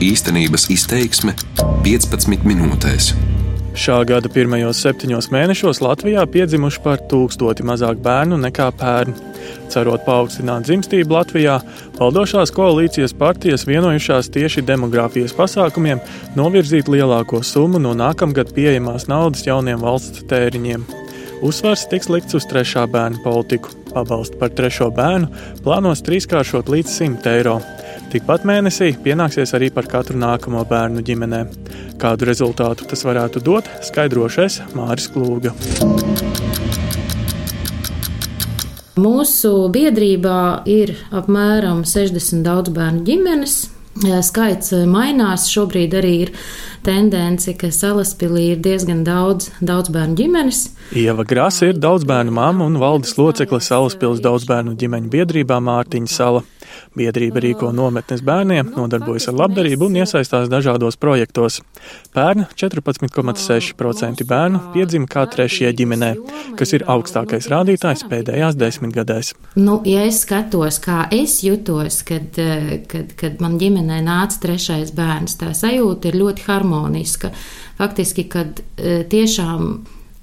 Īstenības izteiksme 15 minūtēs. Šā gada pirmajos septiņos mēnešos Latvijā piedzimuši par tūkstoti mazāk bērnu nekā pērn. Cerot paaugstināt dzimstību Latvijā, valdošās koalīcijas partijas vienojušās tieši demogrāfijas pasākumiem novirzīt lielāko summu no nākamgad pieejamās naudas jauniem valsts tēriņiem. Uzsvars tiks likts uz trešā bērna politiku. Pabalstu par trešo bērnu plānos trīskāršot līdz 100 eiro. Tikpat mēnesī pienāksies arī par katru nākamo bērnu ģimenē. Kādu rezultātu tas varētu dot, skaidrošais Māris Klūga. Mūsu biedrībā ir apmēram 60 daudz bērnu ģimenes. Skaits mainās. Šobrīd arī ir tendence, ka salaspīlī ir diezgan daudz, daudz bērnu ģimenes. Ieva Grasa ir daudz bērnu mamma un valdes locekle Salaspils daudz bērnu ģimeņu biedrībā Mārtiņa Sala. Biedrība rīko nometnes bērniem, nodarbojas ar labdarību un iesaistās dažādos projektos. Pērn 14,6% bērnu piedzima kā trešie ģimenē, kas ir augstākais rādītājs pēdējās desmitgadēs. Nu, ja es skatos, kā es jutos, kad, kad, kad man ģimenē nāca trešais bērns, tā sajūta ir ļoti harmoniska. Faktiski, kad eh, tiešām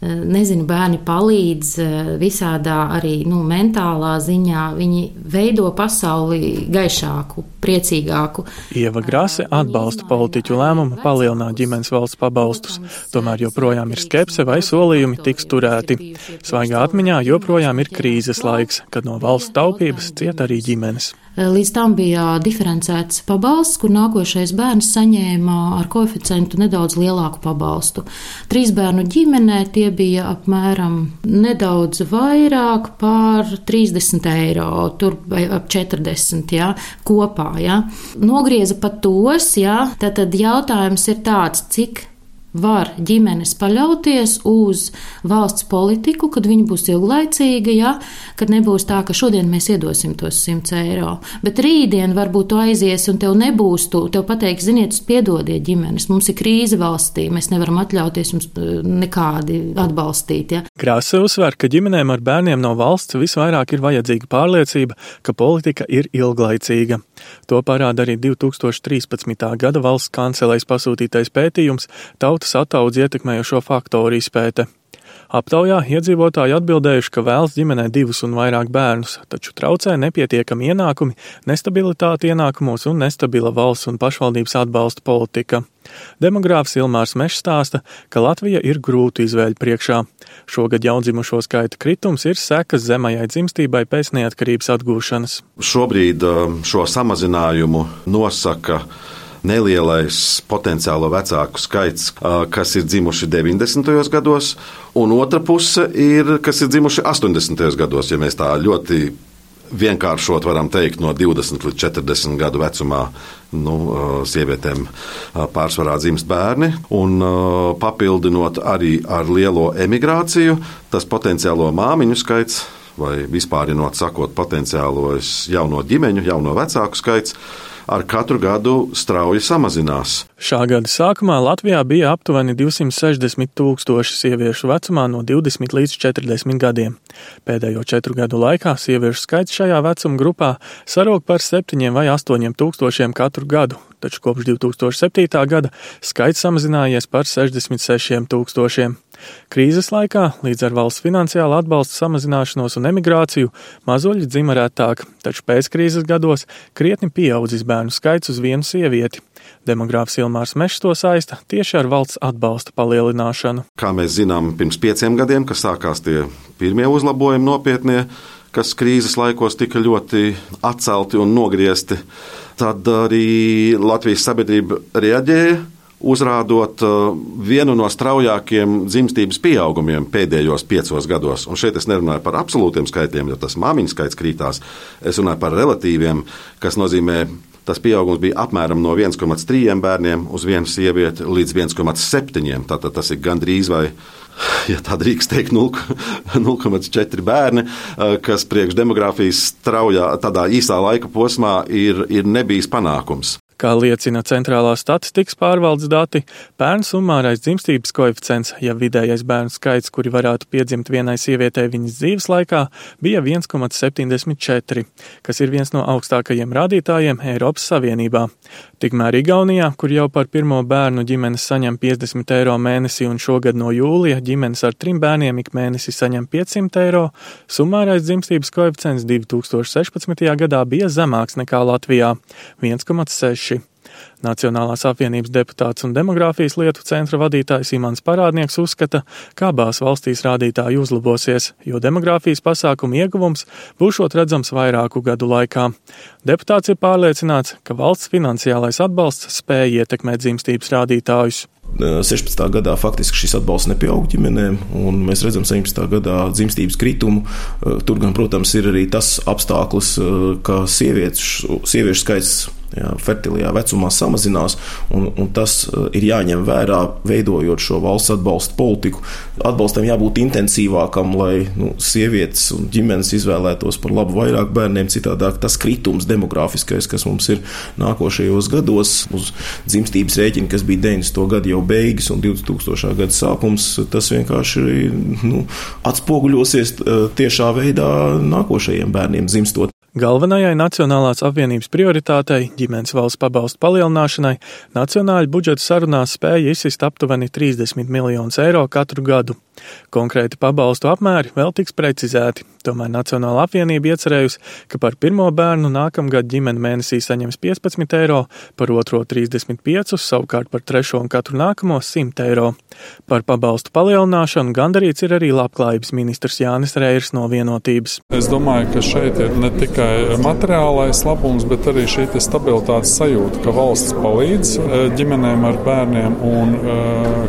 nezinu, bērni palīdz eh, visādā arī nu, mentālā ziņā. Viņi veido pasauli gaišāku, priecīgāku. Ieva Grāse atbalsta politiķu lēmumu palielināt ģimenes valsts pabalstus, tomēr joprojām ir skepse vai solījumi tiks turēti. Svaigā atmiņā joprojām ir krīzes laiks, kad no valsts taupības ciet arī ģimenes. Eh, līdz tam bija diferencēts pabalsts, kur nākošais bērns saņēma ar koeficientu nedaudz lielāku pabalstu. Trīs bērnu ģimenē tie bija apmēram nedaudz vairāk par 30 eiro, tur vai ap 40 jā, kopā. Jā. Nogrieza pat tos, jā, tad, tad jautājums ir tāds, cik var ģimenes paļauties uz valsts politiku, kad viņa būs ilglaicīga, ja, kad nebūs tā, ka šodien mēs iedosim tos 100 eiro, bet rītdien varbūt tu aizies un tev nebūs, tu tev pateiks, ziniet, piedodiet ģimenes, mums ir krīze valstī, mēs nevaram atļauties jums eh, nekādi atbalstīt. Ja. Krāsa uzsver, ka ģimenēm ar bērniem no valsts visvairāk ir vajadzīga pārliecība, ka politika ir ilglaicīga. To parāda arī 2013. gada valsts kancelēs pasūtītais pētījums Tautas ataudz ietekmējošo faktoru izpēte. Aptaujā iedzīvotāji atbildējuši, ka vēlas ģimenē divus un vairāk bērnus, taču traucē nepietiekami ienākumi, nestabilitāte ienākumos un nestabila valsts un pašvaldības atbalsta politika. Demogrāfs Ilmārs Mešs stāsta, ka Latvija ir grūti izvēļ priekšā. Šogad jaundzimušo skaita kritums ir sekas zemajai dzimstībai pēc neatkarības atgūšanas. Šobrīd um, šo samazinājumu nosaka nelielais potenciālo vecāku skaits, kas ir dzimuši 90. gados, un otra puse ir, kas ir dzimuši 80. gados, ja mēs tā ļoti vienkāršot varam teikt, no 20 līdz 40 gadu vecumā nu, sievietēm pārsvarā dzimst bērni. Un papildinot arī ar lielo emigrāciju, tas potenciālo māmiņu skaits. Vai vispārinot, sakot, potenciālos jauno ģimeņu, jauno vecāku skaits, ar katru gadu strauji samazinās. Šā gada sākumā Latvijā bija aptuveni 260 tūkstoši sieviešu vecumā no 20 līdz 40 gadiem. Pēdējo četru gadu laikā sieviešu skaits šajā vecuma grupā sarūk par 7 vai 8 tūkstošiem katru gadu, taču kopš 2007. gada skaits samazinājies par 66 tūkstošiem. Krīzes laikā, līdz ar valsts finansiālu atbalstu samazināšanos un emigrāciju, mazuļi dzima retāk, taču pēckrīzes gados krietni pieaudzis bērnu skaits uz vienu sievieti. Demogrāfs Ilmārs Mešs to saista tieši ar valsts atbalsta palielināšanu. Kā mēs zinām, pirms pieciem gadiem, kad sākās tie pirmie uzlabojumi nopietnie, kas krīzes laikos tika ļoti atcelti un nogriezti, tad arī Latvijas sabiedrība reaģēja uzrādot uh, vienu no straujākajiem dzimstības pieaugumiem pēdējos piecos gados. Un šeit es nerunāju par absolūtiem skaitļiem, jo tas māmiņu skaits krītās. Es runāju par relatīviem, kas nozīmē, tas pieaugums bija apmēram no 1,3 bērniem uz vienu sievieti līdz 1,7. Tātad tas ir gandrīz vai ja tā drīkst teikt, 0,4 bērni, uh, kas priekš demogrāfijas straujā, tādā īsā laika posmā ir, ir nebijis panākums. Kā liecina centrālās statistikas pārvaldes dati, bērnu summārais dzimstības koeficients, ja vidējais bērnu skaits, kuri varētu piedzimt vienai sievietei viņas dzīves laikā, bija 1,74, kas ir viens no augstākajiem rādītājiem Eiropas Savienībā. Tikmēr Igaunijā, kur jau par pirmo bērnu ģimenes saņem 50 eiro mēnesī un šogad no jūlija ģimenes ar trim bērniem ik mēnesi saņem 500 eiro, summārais dzimstības koeficients 2016. gadā bija zemāks nekā Latvijā - 1,6. she? Nacionālās apvienības deputāts un demogrāfijas lietu centra vadītājs Imants Parādnieks uzskata, ka abās valstīs rādītāji uzlabosies, jo demogrāfijas pasākumu ieguvums būšot redzams vairāku gadu laikā. Deputāts ir pārliecināts, ka valsts finansiālais atbalsts spēja ietekmēt dzimstības rādītājus. 16. gadā faktiski šis atbalsts nepieauga ģimenēm, un mēs redzam 17. gadā dzimstības kritumu. Tur gan, protams, ir arī tas apstākļus, ka sieviešu, sieviešu skaits jā, fertilajā vecumā samazinās, un, un tas uh, ir jāņem vērā, veidojot šo valsts atbalstu politiku. Atbalstam jābūt intensīvākam, lai nu, sievietes un ģimenes izvēlētos par labu vairāk bērniem. Citādāk tas kritums demogrāfiskais, kas mums ir nākošajos gados, uz dzimstības rēķina, kas bija 90. gada jau beigas un 2000. gada sākums, tas vienkārši nu, atspoguļosies uh, tiešā veidā nākošajiem bērniem dzimstot. Galvenajai Nacionālās apvienības prioritātei, ģimenes valsts pabalstu palielināšanai, nacionāļu budžeta sarunās spēja izsist aptuveni 30 miljonus eiro katru gadu. Konkrēti pabalstu apmēri vēl tiks precizēti, tomēr Nacionāla apvienība iecerējusi, ka par pirmo bērnu nākamgad ģimene mēnesī saņems 15 eiro, par otro 35, savukārt par trešo un katru nākamo 100 eiro. Par pabalstu palielināšanu gandarīts ir arī labklājības ministrs Jānis Reirs no vienotības. Es domāju, ka šeit ir ne tikai tikai materiālais labums, bet arī šī stabilitātes sajūta, ka valsts palīdz e, ģimenēm ar bērniem un e,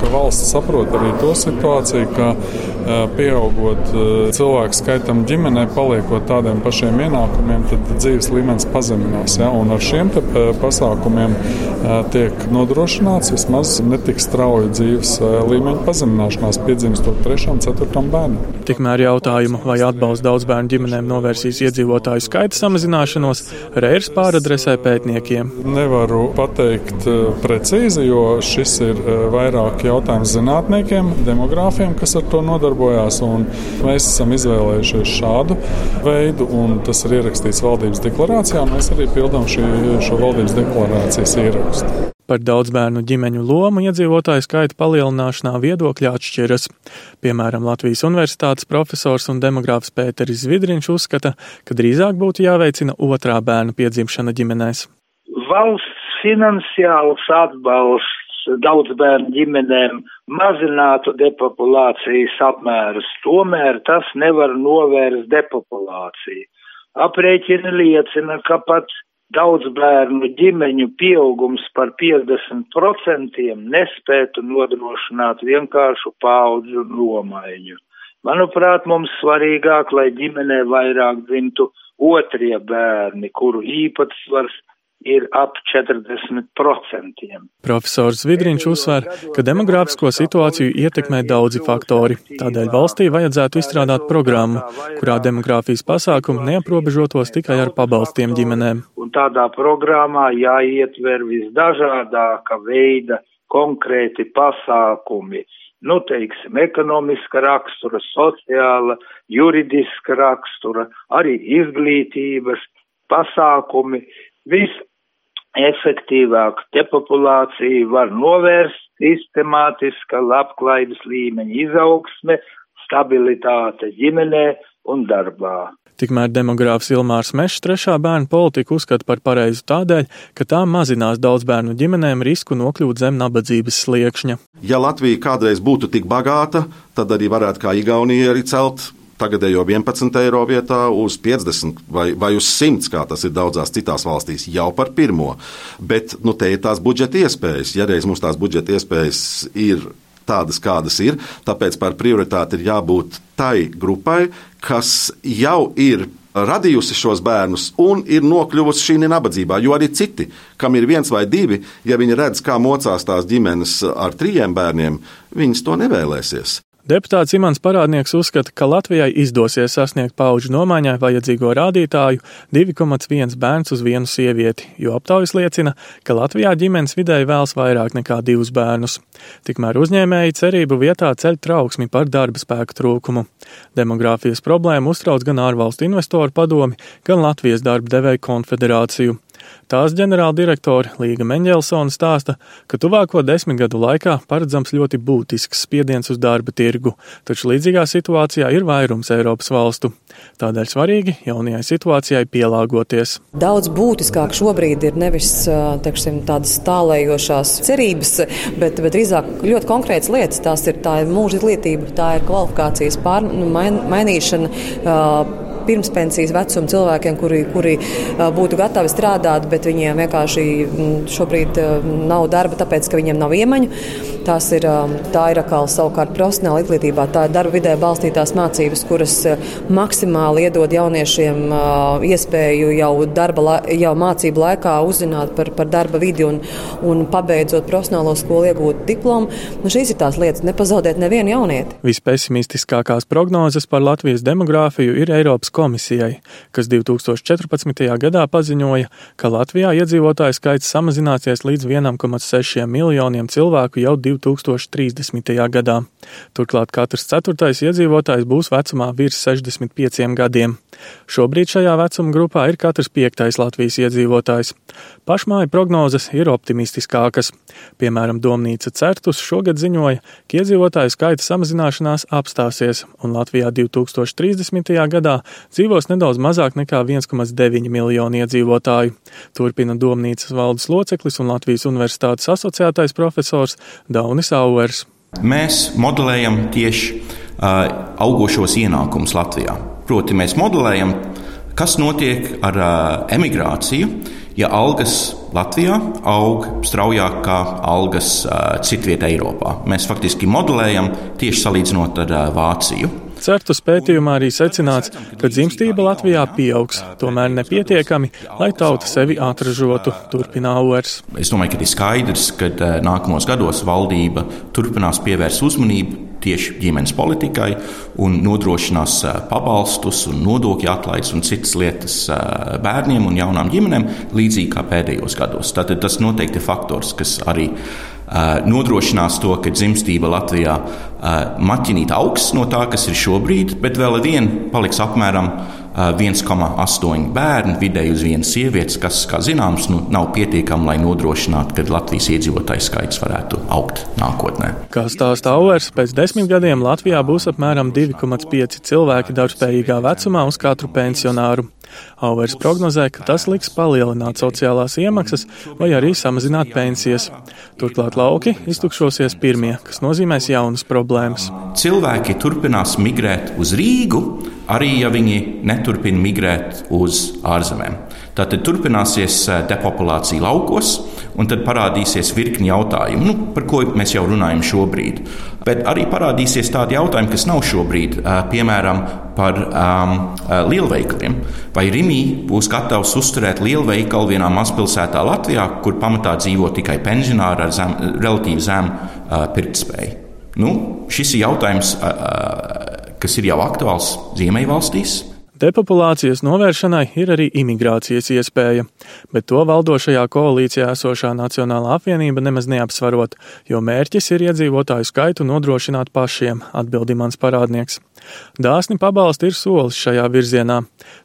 ka valsts saprot arī to situāciju, ka e, pieaugot cilvēku skaitam ģimenē, paliekot tādiem pašiem ienākumiem, tad dzīves līmenis pazeminās. Ja? Un ar šiem pasākumiem tiek nodrošināts vismaz netik strauja dzīves līmeņa pazemināšanās, piedzimstot trešam, ceturtam bērnam. Tikmēr jautājumu, vai atbalsts daudz bērnu ģimenēm novērsīs iedzīvotāju skaita samazināšanos, Reirs pāradresē pētniekiem. Nevaru pateikt eh, precīzi, jo šis ir eh, vairāk jautājums zinātniekiem, demogrāfiem, kas ar to nodarbojās. Mēs esam izvēlējušies šādu veidu, un tas ir ierakstīts valdības deklarācijā. Mēs arī pildām šī, šo valdības deklarācijas ierakstu. Par daudzbērnu ģimeņu lomu iedzīvotāju skaita palielināšanā viedokļi atšķiras. Piemēram, Latvijas Universitātes profesors un demogrāfs Pēteris Zvidriņš uzskata, ka drīzāk būtu jāveicina otrā bērna piedzimšana ģimenēs. Valsts finansiāls atbalsts daudzbērnu ģimenēm mazinātu depopulācijas apmērus, tomēr tas nevar novērst depopulāciju. Aprēķini liecina, ka pat daudz bērnu ģimeņu pieaugums par 50% nespētu nodrošināt vienkāršu paudžu nomaiņu. Manuprāt, mums svarīgāk, lai ģimenē vairāk dzimtu otrie bērni, kuru īpatsvars ir ap 40%. Profesors Vidriņš uzsver, ka demogrāfisko situāciju ietekmē daudzi faktori. Tādēļ valstī vajadzētu izstrādāt programmu, kurā demogrāfijas pasākumi neaprobežotos tikai ar pabalstiem ģimenēm. Un tādā programmā jāietver visdažādāka veida konkrēti pasākumi. Nu, teiksim, ekonomiska rakstura, sociāla, juridiska rakstura, arī izglītības pasākumi, vis efektīvāk depopulāciju var novērst sistemātiska labklājības līmeņa izaugsme, stabilitāte ģimenē un darbā. Tikmēr demogrāfs Ilmārs Mešs trešā bērnu politiku uzskata par pareizu tādēļ, ka tā mazinās daudz bērnu ģimenēm risku nokļūt zem nabadzības sliekšņa. Ja Latvija kādreiz būtu tik bagāta, tad arī varētu kā Igaunija arī celt tagadējo 11 eiro vietā uz 50 vai, vai uz 100, kā tas ir daudzās citās valstīs, jau par pirmo. Bet nu, te ir tās budžeta iespējas. Ja reiz mums tās budžeta iespējas ir tādas, kādas ir, tāpēc par prioritāti ir jābūt tai grupai, kas jau ir radījusi šos bērnus un ir nokļuvusi šī nabadzībā. Jo arī citi, kam ir viens vai divi, ja viņi redz, kā mocās tās ģimenes ar trījiem bērniem, viņas to nevēlēsies. Deputāts Imants Parādnieks uzskata, ka Latvijai izdosies sasniegt pauģu nomaiņai vajadzīgo rādītāju 2,1 bērns uz vienu sievieti, jo aptaujas liecina, ka Latvijā ģimenes vidēji vēlas vairāk nekā divus bērnus. Tikmēr uzņēmēji cerību vietā ceļ trauksmi par darba spēku trūkumu. Demogrāfijas problēmu uztrauc gan ārvalstu investoru padomi, gan Latvijas darba devēju konfederāciju. Tās ģenerāldirektore Līga Meņģelsona stāsta, ka tuvāko desmit gadu laikā paredzams ļoti būtisks spiediens uz darba tirgu, taču līdzīgā situācijā ir vairums Eiropas valstu. Tādēļ svarīgi jaunajai situācijai pielāgoties. Daudz būtiskāk šobrīd ir nevis teiksim, tādas tālējošās cerības, bet, bet drīzāk ļoti konkrētas lietas. Tās ir, tā ir mūža izglītība, tā ir kvalifikācijas pār, nu, main, mainīšana pirmspensijas vecuma cilvēkiem, kuri, kuri būtu gatavi strādāt, bet viņiem vienkārši šobrīd nav darba, tāpēc ka viņiem nav iemaņu. Tās ir, tā ir atkal savukārt profesionāla izglītībā. Tā ir darba vidē balstītās mācības, kuras maksimāli iedod jauniešiem iespēju jau, darba, jau mācību laikā uzzināt par, par darba vidi un, un pabeidzot profesionālo skolu iegūt diplomu. Nu, šīs ir tās lietas, nepazaudēt nevienu jaunieti. Vispesimistiskākās prognozes par Latvijas demogrāfiju ir Eiropas komisijai, kas 2014. gadā paziņoja, ka Latvijā iedzīvotāju skaits samazināsies līdz 1,6 miljoniem cilvēku jau 2020. 2030. gadā. Turklāt katrs ceturtais iedzīvotājs būs vecumā virs 65 gadiem. Šobrīd šajā vecuma grupā ir katrs piektais Latvijas iedzīvotājs. Pašmāju prognozes ir optimistiskākas. Piemēram, Domnīca Certus šogad ziņoja, ka iedzīvotāju skaita samazināšanās apstāsies, un Latvijā 2030. gadā dzīvos nedaudz mazāk nekā 1,9 miljonu iedzīvotāju. Turpina Domnīcas valdes loceklis un Latvijas Universitātes asociētais profesors Daunis Auers. Mēs modelējam tieši uh, augošos ienākumus Latvijā. Proti, mēs modelējam, kas notiek ar uh, emigrāciju, ja algas Latvijā aug straujāk kā algas uh, citvietā Eiropā. Mēs faktiski modelējam tieši salīdzinot ar uh, Vāciju. Certus pētījumā arī secināts, ka dzimstība Latvijā pieaugs, tomēr nepietiekami, lai tauta sevi atražotu, turpina Auers. Es domāju, ka ir skaidrs, ka nākamos gados valdība turpinās pievērst uzmanību tieši ģimenes politikai un nodrošinās pabalstus, un nodokļu atlaides un citas lietas bērniem un jaunām ģimenēm, līdzīgi kā pēdējos gados. Tātad tas noteikti ir faktors, kas arī nodrošinās to, ka dzimstība Latvijā maķinīt augs no tā, kas ir šobrīd, bet vēl ar vienu paliks apmēram 1,8 bērnu vidēji uz vienu sievieti, kas, kā zināms, nu, nav pietiekami, lai nodrošinātu, ka Latvijas iedzīvotāju skaits varētu augt nākotnē. Kā stāsta Auers, pēc desmit gadiem Latvijā būs apmēram 2,5 cilvēki darbspējīgā vecumā uz katru pensionāru. Auvers prognozē, ka tas liks palielināt sociālās iemaksas vai arī samazināt pensijas. Turklāt lauki iztukšosies pirmie, kas nozīmēs jaunas problēmas. Cilvēki turpinās migrēt uz Rīgu, arī ja viņi neturpina migrēt uz ārzemēm. Tātad turpināsies eh, depopulācija laukos, un tad parādīsies virkni jautājumu, nu, par ko mēs jau runājam šobrīd. Bet arī parādīsies tādi jautājumi, kas nav šobrīd, eh, piemēram, par um, lielveikaliem. Vai Rimī būs gatavs uzturēt lielveikalu vienā mazpilsētā Latvijā, kur pamatā dzīvo tikai pensionāri ar zem, relatīvi zemu uh, pirktspēju? Nu, šis ir jautājums, uh, kas ir jau aktuāls Ziemeļvalstīs. Depopulācijas novēršanai ir arī imigrācijas iespēja, bet to valdošajā koalīcijā esošā Nacionālā apvienība nemaz neapsvarot, jo mērķis ir iedzīvotāju skaitu nodrošināt pašiem, atbildi mans parādnieks. Dāsni pabalsti ir solis šajā virzienā,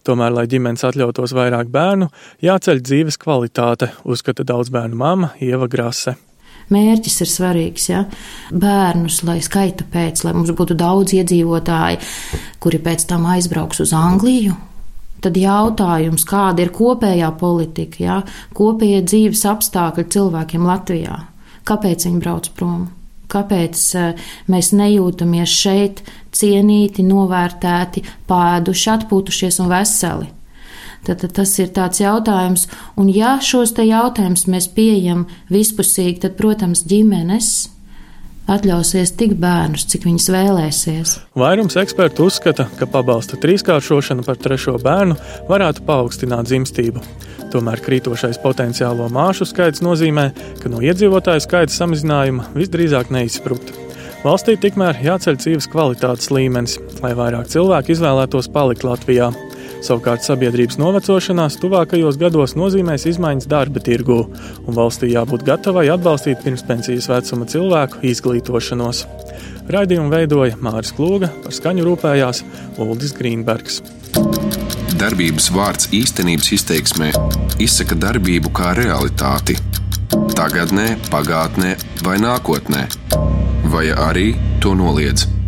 tomēr, lai ģimenes atļautos vairāk bērnu, jāceļ dzīves kvalitāte, uzskata daudz bērnu mama Ieva Grase mērķis ir svarīgs. Ja? Bērnus, lai skaita pēc, lai mums būtu daudz iedzīvotāji, kuri pēc tam aizbrauks uz Angliju. Tad jautājums, kāda ir kopējā politika, ja? kopējie dzīves apstākļi cilvēkiem Latvijā? Kāpēc viņi brauc prom? Kāpēc eh, mēs nejūtamies šeit cienīti, novērtēti, pēduši, atpūtušies un veseli? Tad, tas ir tāds jautājums, un ja šos te jautājumus mēs pieejam vispusīgi, tad, protams, ģimenes atļausies tik bērnus, cik viņas vēlēsies. Vairums ekspertu uzskata, ka pabalsta trīskāršošana par trešo bērnu varētu paaugstināt dzimstību. Tomēr krītošais potenciālo māšu skaits nozīmē, ka no iedzīvotāju skaita samazinājuma visdrīzāk neizsprūst. Valstī tikmēr jāceļ dzīves kvalitātes līmenis, lai vairāk cilvēku izvēlētos palikt Latvijā. Savukārt sabiedrības novecošanās tuvākajos gados nozīmēs izmaiņas darba tirgū, un valstī jābūt gatavai atbalstīt pirmspensijas vecuma cilvēku izglītošanos. Raidījumu veidoja Māris Klūga, par skaņu rūpējās Uldis Grīnbergs. Darbības vārds īstenības izteiksmē izsaka darbību kā realitāti. Tagatnē, pagātnē vai nākotnē, vai arī to noliedz.